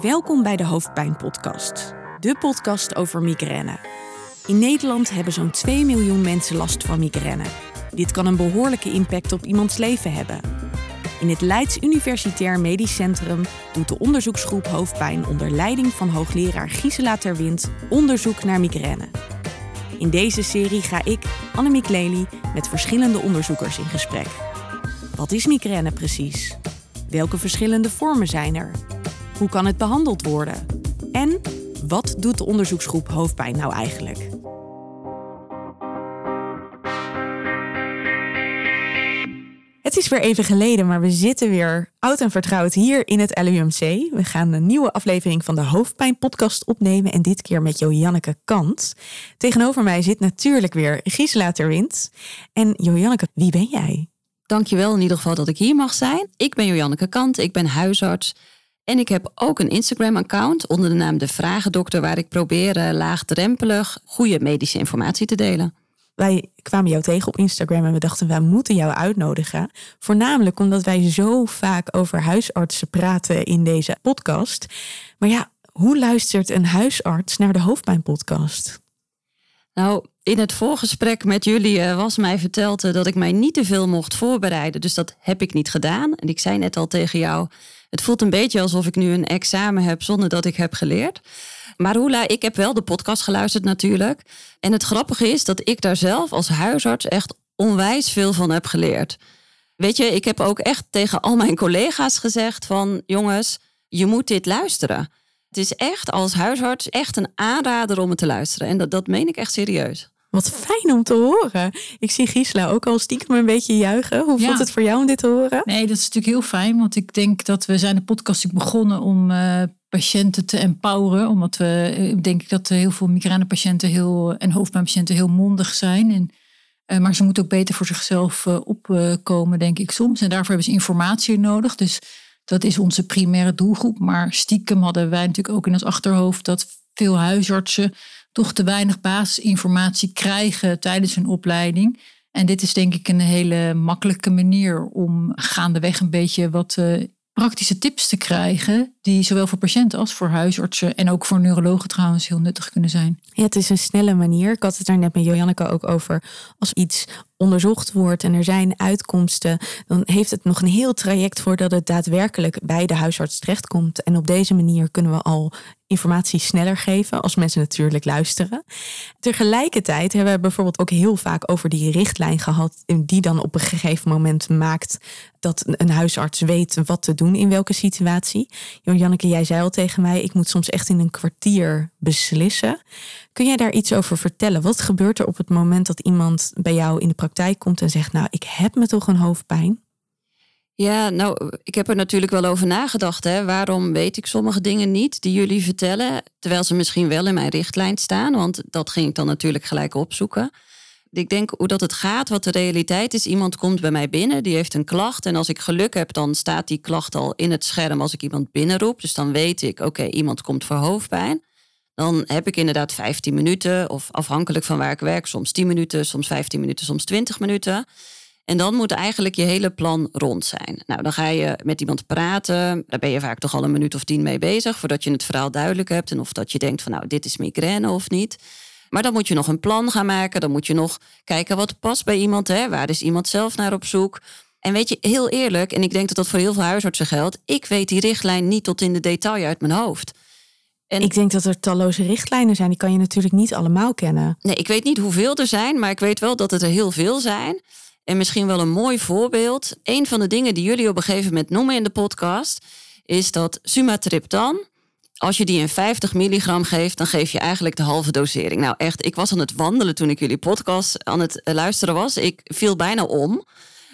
Welkom bij de Hoofdpijn Podcast, de podcast over migraine. In Nederland hebben zo'n 2 miljoen mensen last van migraine. Dit kan een behoorlijke impact op iemands leven hebben. In het Leids Universitair Medisch Centrum doet de onderzoeksgroep Hoofdpijn onder leiding van hoogleraar Gisela Terwind onderzoek naar migraine. In deze serie ga ik, Annemiek Lely, met verschillende onderzoekers in gesprek. Wat is migraine precies? Welke verschillende vormen zijn er? Hoe kan het behandeld worden? En wat doet de onderzoeksgroep hoofdpijn nou eigenlijk? Het is weer even geleden, maar we zitten weer oud en vertrouwd hier in het LUMC. We gaan een nieuwe aflevering van de Hoofdpijn podcast opnemen en dit keer met Joanneke Kant. Tegenover mij zit natuurlijk weer Gisela Terwind. En Joanneke, wie ben jij? Dankjewel in ieder geval dat ik hier mag zijn. Ik ben Joanneke Kant, ik ben huisarts. En ik heb ook een Instagram-account onder de naam De Vragendokter, waar ik probeer uh, laagdrempelig goede medische informatie te delen. Wij kwamen jou tegen op Instagram en we dachten, wij moeten jou uitnodigen. Voornamelijk omdat wij zo vaak over huisartsen praten in deze podcast. Maar ja, hoe luistert een huisarts naar de hoofdpijnpodcast? Nou, in het voorgesprek met jullie uh, was mij verteld uh, dat ik mij niet te veel mocht voorbereiden. Dus dat heb ik niet gedaan. En ik zei net al tegen jou, het voelt een beetje alsof ik nu een examen heb zonder dat ik heb geleerd. Maar Hula, ik heb wel de podcast geluisterd natuurlijk. En het grappige is dat ik daar zelf als huisarts echt onwijs veel van heb geleerd. Weet je, ik heb ook echt tegen al mijn collega's gezegd van jongens, je moet dit luisteren. Het is echt als huisarts echt een aanrader om het te luisteren. En dat, dat meen ik echt serieus. Wat fijn om te horen. Ik zie Gisela ook al stiekem een beetje juichen. Hoe voelt het voor jou om dit te horen? Nee, dat is natuurlijk heel fijn. Want ik denk dat we zijn de podcast begonnen om uh, patiënten te empoweren. Omdat we, uh, denk ik dat heel veel migrainepatiënten heel, en hoofdpijnpatiënten heel mondig zijn. En, uh, maar ze moeten ook beter voor zichzelf opkomen, denk ik soms. En daarvoor hebben ze informatie nodig. Dus dat is onze primaire doelgroep. Maar stiekem hadden wij natuurlijk ook in ons achterhoofd dat veel huisartsen toch te weinig basisinformatie krijgen tijdens hun opleiding. En dit is denk ik een hele makkelijke manier om gaandeweg een beetje wat uh, praktische tips te krijgen. Die zowel voor patiënten als voor huisartsen en ook voor neurologen trouwens heel nuttig kunnen zijn. Ja, het is een snelle manier. Ik had het daar net met Joanneke ook over. Als iets onderzocht wordt en er zijn uitkomsten, dan heeft het nog een heel traject voordat het daadwerkelijk bij de huisarts terechtkomt. En op deze manier kunnen we al informatie sneller geven als mensen natuurlijk luisteren. Tegelijkertijd hebben we bijvoorbeeld ook heel vaak over die richtlijn gehad, die dan op een gegeven moment maakt dat een huisarts weet wat te doen in welke situatie. Janneke, jij zei al tegen mij, ik moet soms echt in een kwartier beslissen. Kun jij daar iets over vertellen? Wat gebeurt er op het moment dat iemand bij jou in de praktijk komt en zegt, nou, ik heb me toch een hoofdpijn? Ja, nou, ik heb er natuurlijk wel over nagedacht. Hè. Waarom weet ik sommige dingen niet die jullie vertellen, terwijl ze misschien wel in mijn richtlijn staan? Want dat ging ik dan natuurlijk gelijk opzoeken. Ik denk hoe dat het gaat, wat de realiteit is. Iemand komt bij mij binnen, die heeft een klacht. En als ik geluk heb, dan staat die klacht al in het scherm als ik iemand binnenroep. Dus dan weet ik, oké, iemand komt voor hoofdpijn. Dan heb ik inderdaad 15 minuten, of afhankelijk van waar ik werk, soms 10 minuten, soms 15 minuten, soms 20 minuten. En dan moet eigenlijk je hele plan rond zijn. Nou, dan ga je met iemand praten. Daar ben je vaak toch al een minuut of tien mee bezig. Voordat je het verhaal duidelijk hebt. En of dat je denkt van nou, dit is migraine of niet. Maar dan moet je nog een plan gaan maken. Dan moet je nog kijken wat past bij iemand. Hè? Waar is iemand zelf naar op zoek? En weet je, heel eerlijk, en ik denk dat dat voor heel veel huisartsen geldt. Ik weet die richtlijn niet tot in de detail uit mijn hoofd. En ik denk dat er talloze richtlijnen zijn. Die kan je natuurlijk niet allemaal kennen. Nee, ik weet niet hoeveel er zijn. Maar ik weet wel dat het er heel veel zijn. En misschien wel een mooi voorbeeld. Een van de dingen die jullie op een gegeven moment noemen in de podcast, is dat sumatriptan, als je die in 50 milligram geeft, dan geef je eigenlijk de halve dosering. Nou echt, ik was aan het wandelen toen ik jullie podcast aan het eh, luisteren was. Ik viel bijna om.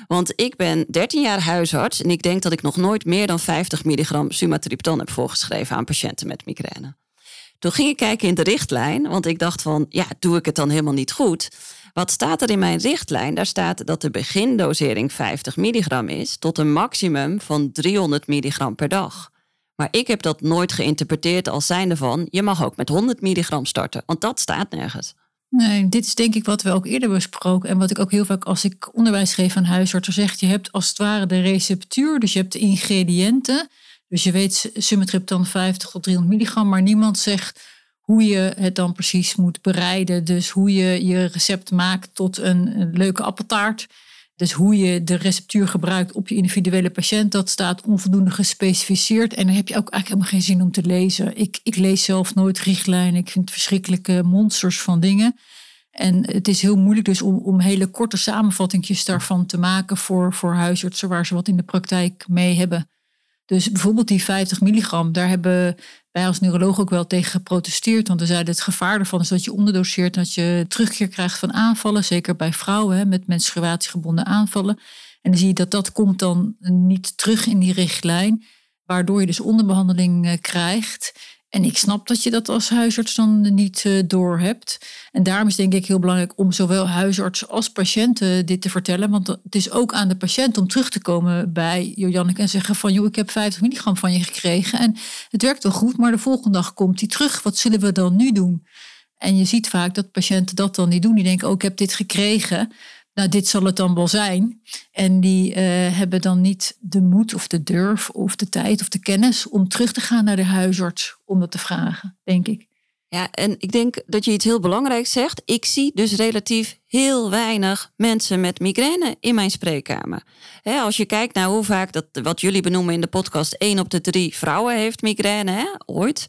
Want ik ben 13 jaar huisarts en ik denk dat ik nog nooit meer dan 50 milligram sumatriptan heb voorgeschreven aan patiënten met migraine. Toen ging ik kijken in de richtlijn, want ik dacht van, ja, doe ik het dan helemaal niet goed? Wat staat er in mijn richtlijn? Daar staat dat de begindosering 50 milligram is tot een maximum van 300 milligram per dag. Maar ik heb dat nooit geïnterpreteerd als zijnde van je mag ook met 100 milligram starten, want dat staat nergens. Nee, dit is denk ik wat we ook eerder besproken en wat ik ook heel vaak als ik onderwijs geef aan huisartsen zeg. Je hebt als het ware de receptuur, dus je hebt de ingrediënten Dus je weet sumatriptan 50 tot 300 milligram, maar niemand zegt hoe je het dan precies moet bereiden. Dus hoe je je recept maakt tot een, leuke appeltaart. Dus hoe je de receptuur gebruikt op je individuele patiënt, dat staat onvoldoende gespecificeerd. En daar heb je ook eigenlijk helemaal geen zin om te lezen. Ik, ik lees zelf nooit richtlijnen. Ik vind verschrikkelijke monsters van dingen. En het is heel moeilijk dus om, om hele korte samenvattingjes daarvan te maken voor, voor huisartsen waar ze wat in de praktijk mee hebben. Dus bijvoorbeeld die 50 milligram, daar hebben wij als neuroloog ook wel tegen geprotesteerd. Want we zeiden het gevaar ervan is dat je onderdoseert, dat je terugkeer krijgt van aanvallen. Zeker bij vrouwen met menstruatiegebonden aanvallen. En dan zie je dat dat komt dan niet terug in die richtlijn. Waardoor je dus onderbehandeling eh, krijgt. En ik snap dat je dat als huisarts dan niet uh, door hebt. En daarom is denk ik heel belangrijk om zowel huisarts als patiënten dit te vertellen. Want het is ook aan de patiënt om terug te komen bij Jojanneke en zeggen van joh, ik heb 50 milligram van je gekregen. En het werkt wel goed, maar de volgende dag komt hij terug. Wat zullen we dan nu doen? En je ziet vaak dat patiënten dat dan niet doen. Die denken, oh, ik heb dit gekregen nou, dit zal het dan wel zijn. En die uh, hebben dan niet de moed of de durf of de tijd of de kennis om terug te gaan naar de huisarts om dat te vragen, denk ik. Ja, en ik denk dat je iets heel belangrijks zegt. Ik zie dus relatief heel weinig mensen met migraine in mijn spreekkamer. als je kijkt naar hoe vaak dat, wat jullie benoemen in de podcast, één op de drie vrouwen heeft migraine, ooit.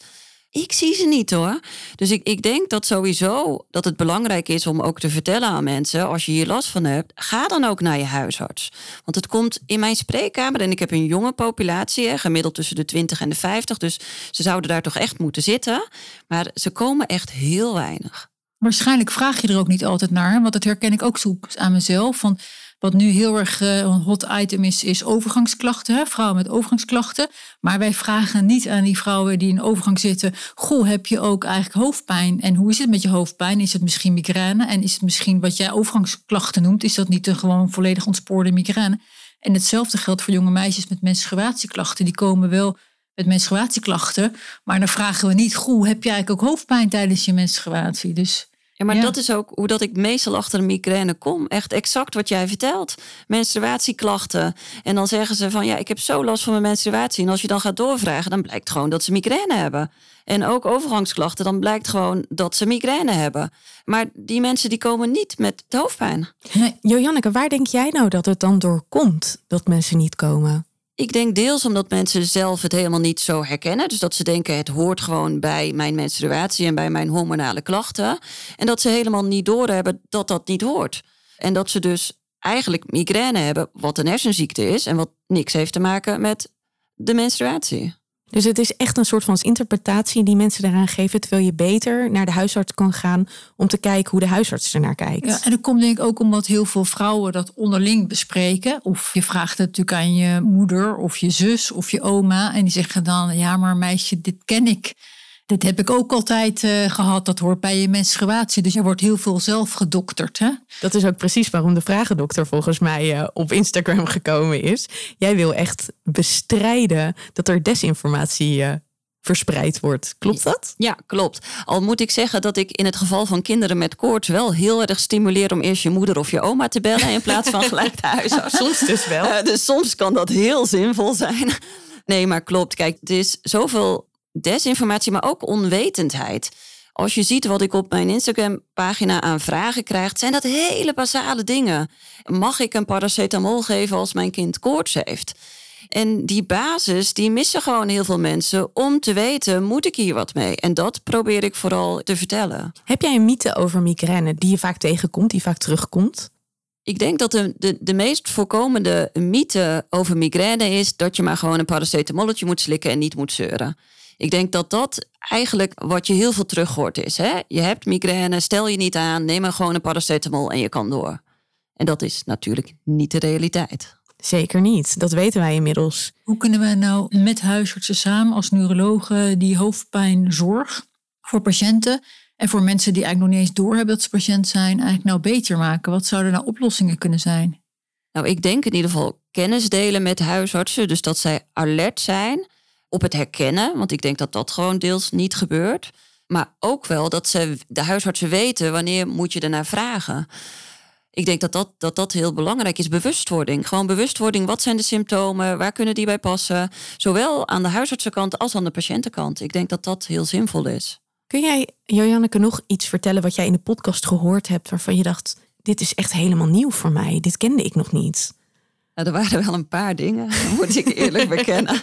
Ik zie ze niet hoor. Dus ik, ik denk dat sowieso dat het belangrijk is om ook te vertellen aan mensen, als je hier last van hebt, ga dan ook naar je huisarts. Want het komt in mijn spreekkamer en ik heb een jonge populatie, hè, gemiddeld tussen de 20 en de 50. Dus ze zouden daar toch echt moeten zitten. Maar ze komen echt heel weinig. Waarschijnlijk vraag je er ook niet altijd naar, want dat herken ik ook zo aan mezelf. Van wat nu heel erg uh, een hot item is, is overgangsklachten. Vrouwen met overgangsklachten. Maar wij vragen niet aan die vrouwen die in overgang zitten. Goh, heb je ook eigenlijk hoofdpijn? En hoe is het met je hoofdpijn? Is het misschien migraine? En is het misschien wat jij overgangsklachten noemt? Is dat niet een gewoon volledig ontspoorde migraine? En hetzelfde geldt voor jonge meisjes met menstruatieklachten. Die komen wel met menstruatieklachten. Maar dan vragen we niet, goh, heb je eigenlijk ook hoofdpijn tijdens je menstruatie? Dus ja, maar dat is ook hoe dat ik meestal achter een migraine kom. Echt exact wat jij vertelt. Menstruatieklachten. En dan zeggen ze van ja, ik heb zo last van mijn menstruatie. En als je dan gaat doorvragen, dan blijkt gewoon dat ze migraine hebben. En ook overgangsklachten, dan blijkt gewoon dat ze migraine hebben. Maar die mensen die komen niet met hoofdpijn. Nee, Jojanneke, waar denk jij nou dat het dan door komt dat mensen niet komen? Ik denk deels omdat mensen zelf het helemaal niet zo herkennen. Dus dat ze denken het hoort gewoon bij mijn menstruatie en bij mijn hormonale klachten. En dat ze helemaal niet doorhebben dat dat niet hoort. En dat ze dus eigenlijk migraine hebben, wat een hersenziekte is en wat niks heeft te maken met de menstruatie. Dus het is echt een soort van interpretatie die mensen eraan geven, terwijl je beter naar de huisarts kan gaan om te kijken hoe de huisarts ernaar kijkt. Ja, en dat komt denk ik ook omdat heel veel vrouwen dat onderling bespreken. Of je vraagt het natuurlijk aan je moeder of je zus of je oma en die zeggen dan, ja maar meisje, dit ken ik. Dit heb ik ook altijd uh, gehad. Dat hoort bij je menstruatie. Dus er wordt heel veel zelf gedokterd. Hè? Dat is ook precies waarom de vragendokter volgens mij uh, op Instagram gekomen is. Jij wil echt bestrijden dat er desinformatie uh, verspreid wordt. Klopt dat? Ja, klopt. Al moet ik zeggen dat ik in het geval van kinderen met koorts wel heel erg stimuleer om eerst je moeder of je oma te bellen in plaats van gelijk de huisarts. soms dus wel. dus soms kan dat heel zinvol zijn. Nee, maar klopt. Kijk, het is zoveel desinformatie, maar ook onwetendheid. Als je ziet wat ik op mijn Instagram-pagina aan vragen krijg, zijn dat hele basale dingen. Mag ik een paracetamol geven als mijn kind koorts heeft? En die basis, die missen gewoon heel veel mensen om te weten, moet ik hier wat mee? En dat probeer ik vooral te vertellen. Heb jij een mythe over migraine die je vaak tegenkomt, die vaak terugkomt? Ik denk dat de, de, de meest voorkomende mythe over migraine is dat je maar gewoon een paracetamolletje moet slikken en niet moet zeuren. Ik denk dat dat eigenlijk wat je heel veel terug hoort is. Hè? Je hebt migraine, stel je niet aan, neem maar gewoon een paracetamol en je kan door. En dat is natuurlijk niet de realiteit. Zeker niet, dat weten wij inmiddels. Hoe kunnen we nou met huisartsen samen als neurologen die hoofdpijnzorg voor patiënten en voor mensen die eigenlijk nog niet eens doorhebben dat ze patiënt zijn, eigenlijk nou beter maken? Wat zouden nou oplossingen kunnen zijn? Nou, ik denk in ieder geval kennis delen met huisartsen, dus dat zij alert zijn op het herkennen, want ik denk dat dat gewoon deels niet gebeurt. Maar ook wel dat ze, de huisartsen weten wanneer moet je ernaar vragen. ik denk dat dat, dat dat heel belangrijk is. Bewustwording. Gewoon bewustwording. Wat zijn de symptomen? Waar kunnen die bij passen? Zowel aan de huisartsenkant als aan de patiëntenkant. Ik denk dat dat heel zinvol is. Kun jij, Jojanneke, nog iets vertellen wat jij in de podcast gehoord hebt... waarvan je dacht, dit is echt helemaal nieuw voor mij. Dit kende ik nog niet. Nou, er waren wel een paar dingen, moet ik eerlijk bekennen.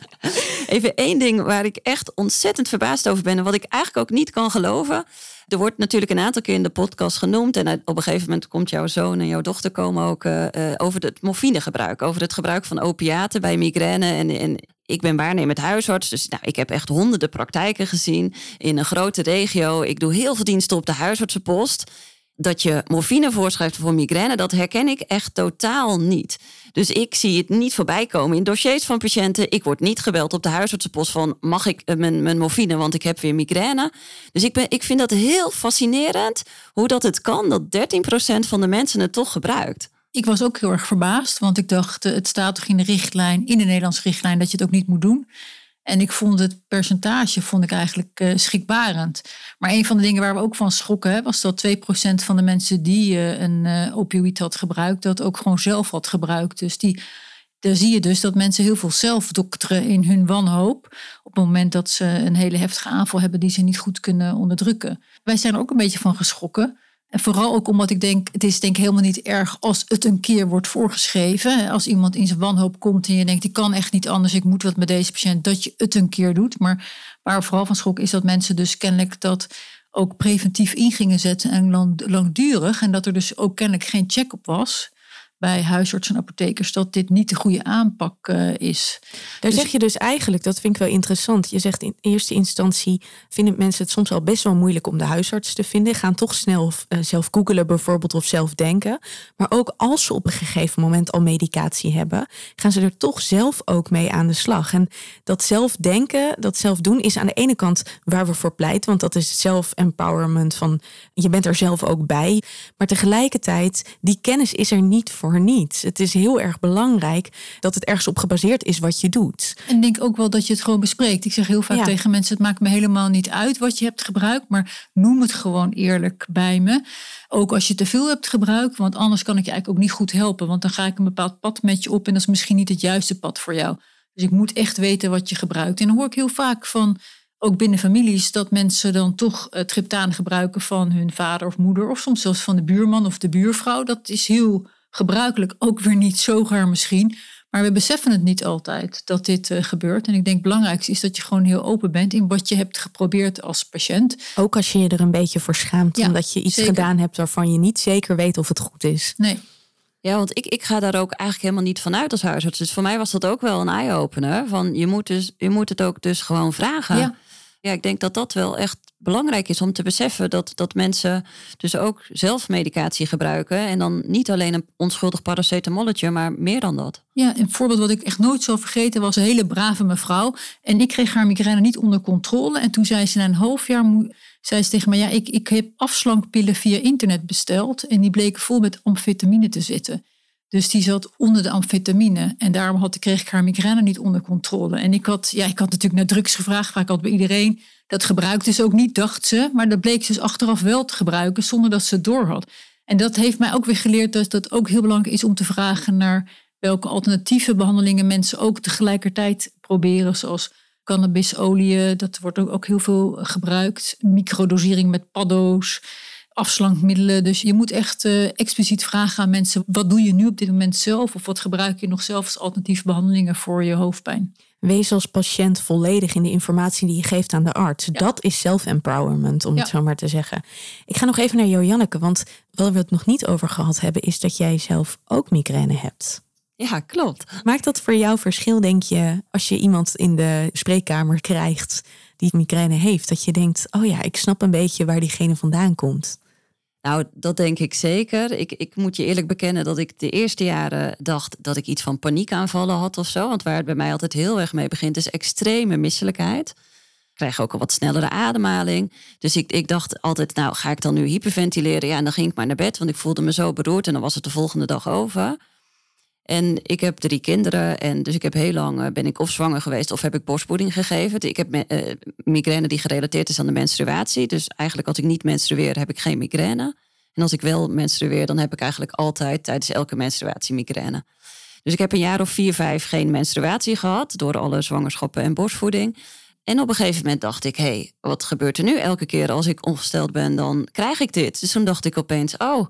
Even één ding waar ik echt ontzettend verbaasd over ben... en wat ik eigenlijk ook niet kan geloven... Er wordt natuurlijk een aantal keer in de podcast genoemd. En op een gegeven moment komt jouw zoon en jouw dochter komen ook uh, over het morfinegebruik. Over het gebruik van opiaten bij migraine. En, en ik ben waarnemend huisarts. Dus nou, ik heb echt honderden praktijken gezien in een grote regio. Ik doe heel veel diensten op de huisartsenpost dat je morfine voorschrijft voor migraine, dat herken ik echt totaal niet. Dus ik zie het niet voorbij komen in dossiers van patiënten. Ik word niet gebeld op de huisartsenpost van mag ik eh, mijn, mijn morfine, want ik heb weer migraine. Dus ik, ben, ik vind dat heel fascinerend hoe dat het kan dat 13% van de mensen het toch gebruikt. Ik was ook heel erg verbaasd, want ik dacht, eh, het staat toch in de richtlijn, in de Nederlandse richtlijn, dat je het ook niet moet doen. En ik vond het percentage vond ik eigenlijk uh, schrikbarend. Maar een van de dingen waar we ook van schrokken, was dat 2% van de mensen die uh, een uh, opioïd had gebruikt, dat ook gewoon zelf had gebruikt. Dus die, daar zie je dus dat mensen heel veel zelf dokteren in hun wanhoop. Op het moment dat ze een hele heftige aanval hebben die ze niet goed kunnen onderdrukken. Wij zijn er ook een beetje van geschrokken. En vooral ook omdat ik denk, het is denk ik helemaal niet erg als het een keer wordt voorgeschreven. Als iemand in zijn wanhoop komt en je denkt, ik kan echt niet anders, ik moet wat met deze patiënt, dat je het een keer doet. Maar waar vooral van schok is dat mensen dus kennelijk dat ook preventief in gingen zetten en lang, langdurig. En dat er dus ook kennelijk geen check op was bij huisartsen en apothekers dat dit niet de goede aanpak uh, is. Daar dus zeg je dus eigenlijk, dat vind ik wel interessant. Je zegt in eerste instantie vinden mensen het soms al best wel moeilijk om de huisarts te vinden. Gaan toch snel uh, zelf googelen bijvoorbeeld of zelf denken. Maar ook als ze op een gegeven moment al medicatie hebben, gaan ze er toch zelf ook mee aan de slag. En dat zelf denken, dat zelf doen, is aan de ene kant waar we voor pleiten. Want dat is self-empowerment van je bent er zelf ook bij. Maar tegelijkertijd, die kennis is er niet voor voor niets. Het is heel erg belangrijk dat het ergens op gebaseerd is wat je doet. En ik denk ook wel dat je het gewoon bespreekt. Ik zeg heel vaak tegen mensen: het maakt me helemaal niet uit wat je hebt gebruikt, maar noem het gewoon eerlijk bij me. Ook als je te veel hebt gebruikt, want anders kan ik je eigenlijk ook niet goed helpen. Want dan ga ik een bepaald pad met je op en dat is misschien niet het juiste pad voor jou. Dus ik moet echt weten wat je gebruikt. En dan hoor ik heel vaak van ook binnen families, dat mensen dan toch uh, triptaan gebruiken van hun vader of moeder, of soms zelfs van de buurman of de buurvrouw. Dat is heel gebruikelijk ook weer niet zo gaar misschien. Maar we beseffen het niet altijd dat dit uh, gebeurt. En ik denk het belangrijkste is dat je gewoon heel open bent in wat je hebt geprobeerd als patiënt. Ook als je je er een beetje voor schaamt, ja, omdat je iets gedaan hebt waarvan je niet zeker weet of het goed is. Nee. Ja, want ik, ik ga daar ook eigenlijk helemaal niet vanuit als huisarts. Dus voor mij was dat ook wel een eye-opener. Van je moet, dus, je moet het ook dus gewoon vragen. Ja. Ja, ik denk dat dat wel echt belangrijk is om te beseffen dat, dat mensen dus ook zelf medicatie gebruiken. En dan niet alleen een onschuldig paracetamolletje, maar meer dan dat. Ja, een voorbeeld wat ik echt nooit zal vergeten was een hele brave mevrouw. En ik kreeg haar migraine niet onder controle. En toen zei ze na een half jaar, zei ze tegen mij, ja, ik, ik heb afslankpillen via internet besteld. En die bleken vol met amfetamine te zitten. Dus die zat onder de amfetamine. En daarom had, kreeg ik haar migraine niet onder controle. En ik had, ja, ik had natuurlijk naar drugs gevraagd, vaak had bij iedereen. Dat gebruikte ze ook niet, dacht ze. Maar dat bleek ze dus achteraf wel te gebruiken, zonder dat ze het door had. En dat heeft mij ook weer geleerd dat het ook heel belangrijk is om te vragen naar welke alternatieve behandelingen mensen ook tegelijkertijd proberen. Zoals cannabisolie, dat wordt ook heel veel gebruikt. Microdosering met paddo's afslankmiddelen. Dus je moet echt uh, expliciet vragen aan mensen: wat doe je nu op dit moment zelf? Of wat gebruik je nog zelf als alternatieve behandelingen voor je hoofdpijn? Wees als patiënt volledig in de informatie die je geeft aan de arts. Dat is self-empowerment, om het zo maar te zeggen. Ik ga nog even naar Jojanneke, want waar we het nog niet over gehad hebben, is dat jij zelf ook migraine hebt. Ja, klopt. Maakt dat voor jou verschil, denk je, als je iemand in de spreekkamer krijgt die migraine heeft, dat je denkt: oh ja, ik snap een beetje waar diegene vandaan komt? Nou, dat denk ik zeker. Ik, ik moet je eerlijk bekennen dat ik de eerste jaren dacht dat ik iets van paniekaanvallen had of zo. Want waar het bij mij altijd heel erg mee begint, is extreme misselijkheid. Ik krijg ook een wat snellere ademhaling. Dus ik, ik dacht altijd, nou ga ik dan nu hyperventileren? Ja, en dan ging ik maar naar bed, want ik voelde me zo beroerd en dan was het de volgende dag over. En ik heb drie kinderen en dus ik heb heel lang eh, ben ik of zwanger geweest of heb ik borstvoeding gegeven. Ik heb uh, migraine die gerelateerd is aan de menstruatie. Dus eigenlijk als ik niet menstrueer heb ik geen migraine. En als ik wel menstrueer, dan heb ik eigenlijk altijd tijdens elke menstruatie migraine. Dus ik heb een jaar of vier, vijf geen menstruatie gehad door alle zwangerschappen en borstvoeding. En op een gegeven moment dacht ik, hé, hey, wat gebeurt er nu? Elke keer als ik ongesteld ben, dan krijg ik dit. Dus toen dacht ik opeens, oh,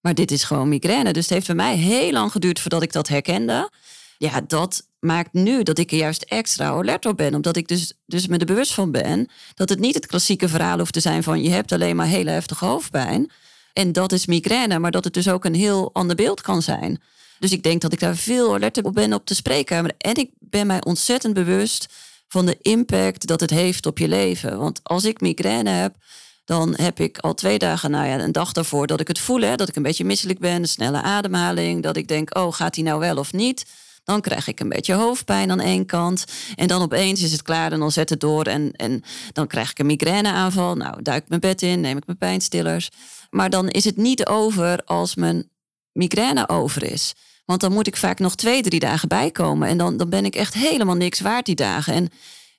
maar dit is gewoon migraine. Dus het heeft bij mij heel lang geduurd voordat ik dat herkende. Ja, dat maakt nu dat ik er juist extra alert op ben. Omdat ik dus, dus me er bewust van ben dat het niet het klassieke verhaal hoeft te zijn van je hebt alleen maar hele heftige hoofdpijn. En dat is migraine, maar dat het dus ook een heel ander beeld kan zijn. Dus ik denk dat ik daar veel alerter op ben op te spreken. En ik ben mij ontzettend bewust van de impact dat het heeft op je leven. Want als ik migraine heb, dan heb ik al twee dagen, nou ja, een dag daarvoor dat ik het voel, hè, dat ik een beetje misselijk ben, een snelle ademhaling, dat ik denk, oh, gaat hij nou wel of niet? Dan krijg ik een beetje hoofdpijn aan één kant. En dan opeens is het klaar en dan zet het door. En, en dan krijg ik een migraineaanval. Nou, duik ik mijn bed in, neem ik mijn pijnstillers. Maar dan is het niet over als mijn migraine over is. Want dan moet ik vaak nog twee, drie dagen bijkomen. En dan, dan ben ik echt helemaal niks waard die dagen. En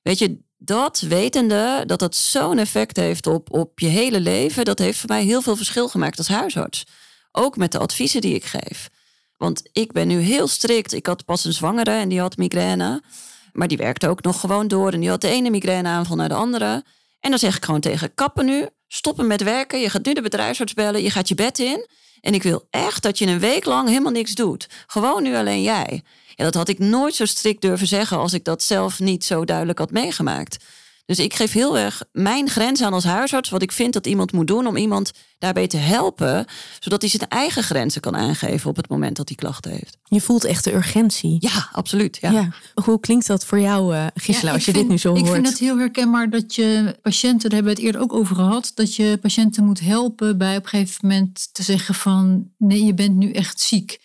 weet je, dat wetende dat dat zo'n effect heeft op, op je hele leven, dat heeft voor mij heel veel verschil gemaakt als huisarts. Ook met de adviezen die ik geef. Want ik ben nu heel strikt. Ik had pas een zwangere en die had migraine. Maar die werkte ook nog gewoon door. En die had de ene migraineaanval naar de andere. En dan zeg ik gewoon tegen kappen nu. Stoppen met werken. Je gaat nu de bedrijfsarts bellen. Je gaat je bed in. En ik wil echt dat je een week lang helemaal niks doet. Gewoon nu alleen jij. Ja, dat had ik nooit zo strikt durven zeggen als ik dat zelf niet zo duidelijk had meegemaakt. Dus ik geef heel erg mijn grens aan als huisarts, wat ik vind dat iemand moet doen om iemand daarbij te helpen, zodat hij zijn eigen grenzen kan aangeven op het moment dat hij klachten heeft. Je voelt echt de urgentie. Ja, absoluut. Ja. Hoe klinkt dat voor jou, uh, Gisela, als je dit nu zo hoort? Ik vind het heel herkenbaar dat je patiënten, daar hebben we het eerder ook over gehad, dat je patiënten moet helpen bij op een gegeven moment te zeggen van nee, je bent nu echt ziek.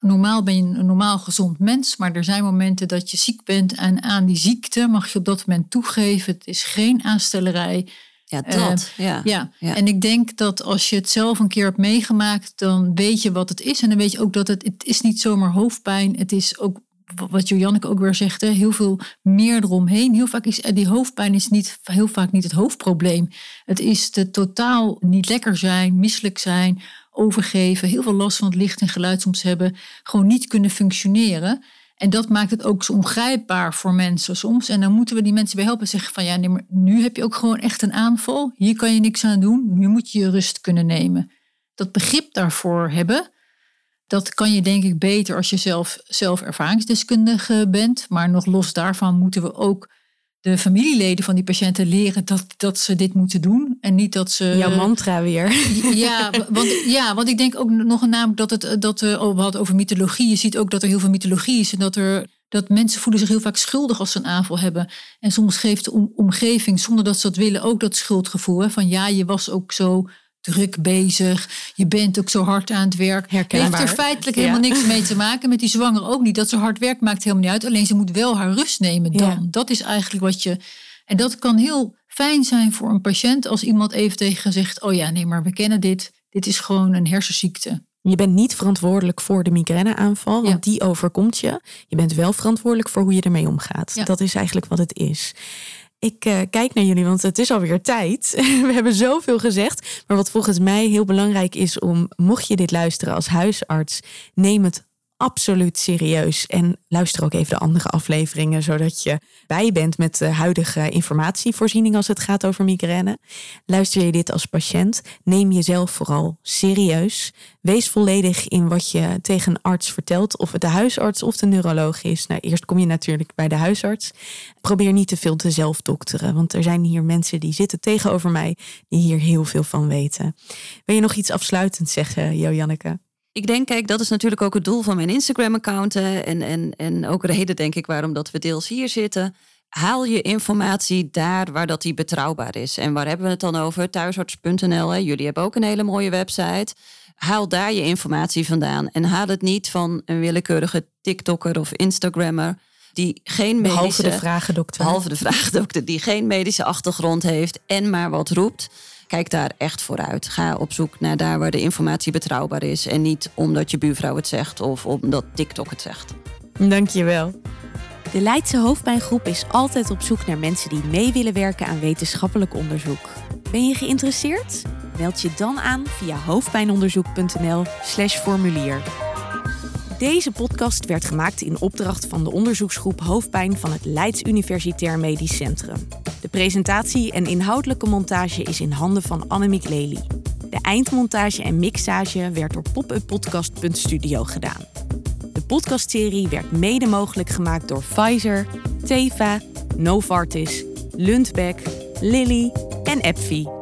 Normaal ben je een normaal gezond mens, maar er zijn momenten dat je ziek bent en aan die ziekte mag je op dat moment toegeven. Het is geen aanstellerij. Ja, dat. Uh, ja. ja. En ik denk dat als je het zelf een keer hebt meegemaakt, dan weet je wat het is. En dan weet je ook dat het, het is niet zomaar hoofdpijn. Het is ook wat Jojanneke ook weer zegt, heel veel meer eromheen. Heel vaak is die hoofdpijn is niet, heel vaak niet het hoofdprobleem. Het is de totaal niet lekker zijn, misselijk zijn, overgeven, heel veel last van het licht en geluid soms hebben, gewoon niet kunnen functioneren. En dat maakt het ook zo ongrijpbaar voor mensen soms. En dan moeten we die mensen bij helpen zeggen van ja, nee, maar nu heb je ook gewoon echt een aanval. Hier kan je niks aan doen. Nu moet je je rust kunnen nemen. Dat begrip daarvoor hebben, dat kan je denk ik beter als je zelf, zelf ervaringsdeskundige bent. Maar nog los daarvan moeten we ook de familieleden van die patiënten leren dat, dat ze dit moeten doen. En niet dat ze. Jouw mantra weer. Ja, want, ja, want ik denk ook nog namelijk dat het dat we oh, hadden over mythologie. Je ziet ook dat er heel veel mythologie is en dat er. Dat mensen voelen zich heel vaak schuldig als ze een aanval hebben. En soms geeft de omgeving, zonder dat ze dat willen, ook dat schuldgevoel. Hè, van ja, je was ook zo druk bezig. Je bent ook zo hard aan het werk. Herkenbaar. Heeft er feitelijk helemaal niks mee te maken. Met die zwanger ook niet. Dat ze hard werkt maakt helemaal niet uit. Alleen ze moet wel haar rust nemen dan. Dat is eigenlijk wat je... En dat kan heel fijn zijn voor een patiënt als iemand even tegen zegt... oh ja, nee, maar we kennen dit. Dit is gewoon een hersenziekte. Je bent niet verantwoordelijk voor de migraineaanval, want die overkomt je. Je bent wel verantwoordelijk voor hoe je ermee omgaat. Dat is eigenlijk wat het is. Ik uh, kijk naar jullie, want het is alweer tijd. We hebben zoveel gezegd. Maar wat volgens mij heel belangrijk is om, mocht je dit luisteren als huisarts, neem het absoluut serieus. En luister ook even de andere afleveringen, zodat je bij bent met de huidige informatievoorziening als het gaat over migraine. Luister je dit als patiënt, neem jezelf vooral serieus. Wees volledig in wat je tegen een arts vertelt, of het de huisarts of de neuroloog is. Nou, eerst kom je natuurlijk bij de huisarts. Probeer niet te veel te zelfdokteren, want er zijn hier mensen die zitten tegenover mij die hier heel veel van weten. Wil je nog iets afsluitend zeggen, Jo Janneke? Ik denk, kijk, dat is natuurlijk ook het doel van mijn Instagram-account. En, en, en ook reden, denk ik, waarom dat we deels hier zitten. Haal je informatie daar waar dat die betrouwbaar is. En waar hebben we het dan over? Thuisarts.nl. Jullie hebben ook een hele mooie website. Haal daar je informatie vandaan. En haal het niet van een willekeurige TikToker of Instagrammer. Die geen medische, behalve de vragendokter. Behalve de vragendokter, die geen medische achtergrond heeft en maar wat roept kijk daar echt vooruit. Ga op zoek naar daar waar de informatie betrouwbaar is. En niet omdat je buurvrouw het zegt of omdat TikTok het zegt. Dankjewel. De Leidse Hoofdpijngroep is altijd op zoek naar mensen die mee willen werken aan wetenschappelijk onderzoek. Ben je geïnteresseerd? Meld je dan aan via hoofdpijnonderzoek.nl/slash formulier. Deze podcast werd gemaakt in opdracht van de onderzoeksgroep Hoofdpijn van het Leids Universitair Medisch Centrum. Presentatie en inhoudelijke montage is in handen van Annemiek Lely. De eindmontage en mixage werd door popuppodcast.studio gedaan. De podcastserie werd mede mogelijk gemaakt door Pfizer, Teva, Novartis, Lundbeck, Lilly en AbbVie.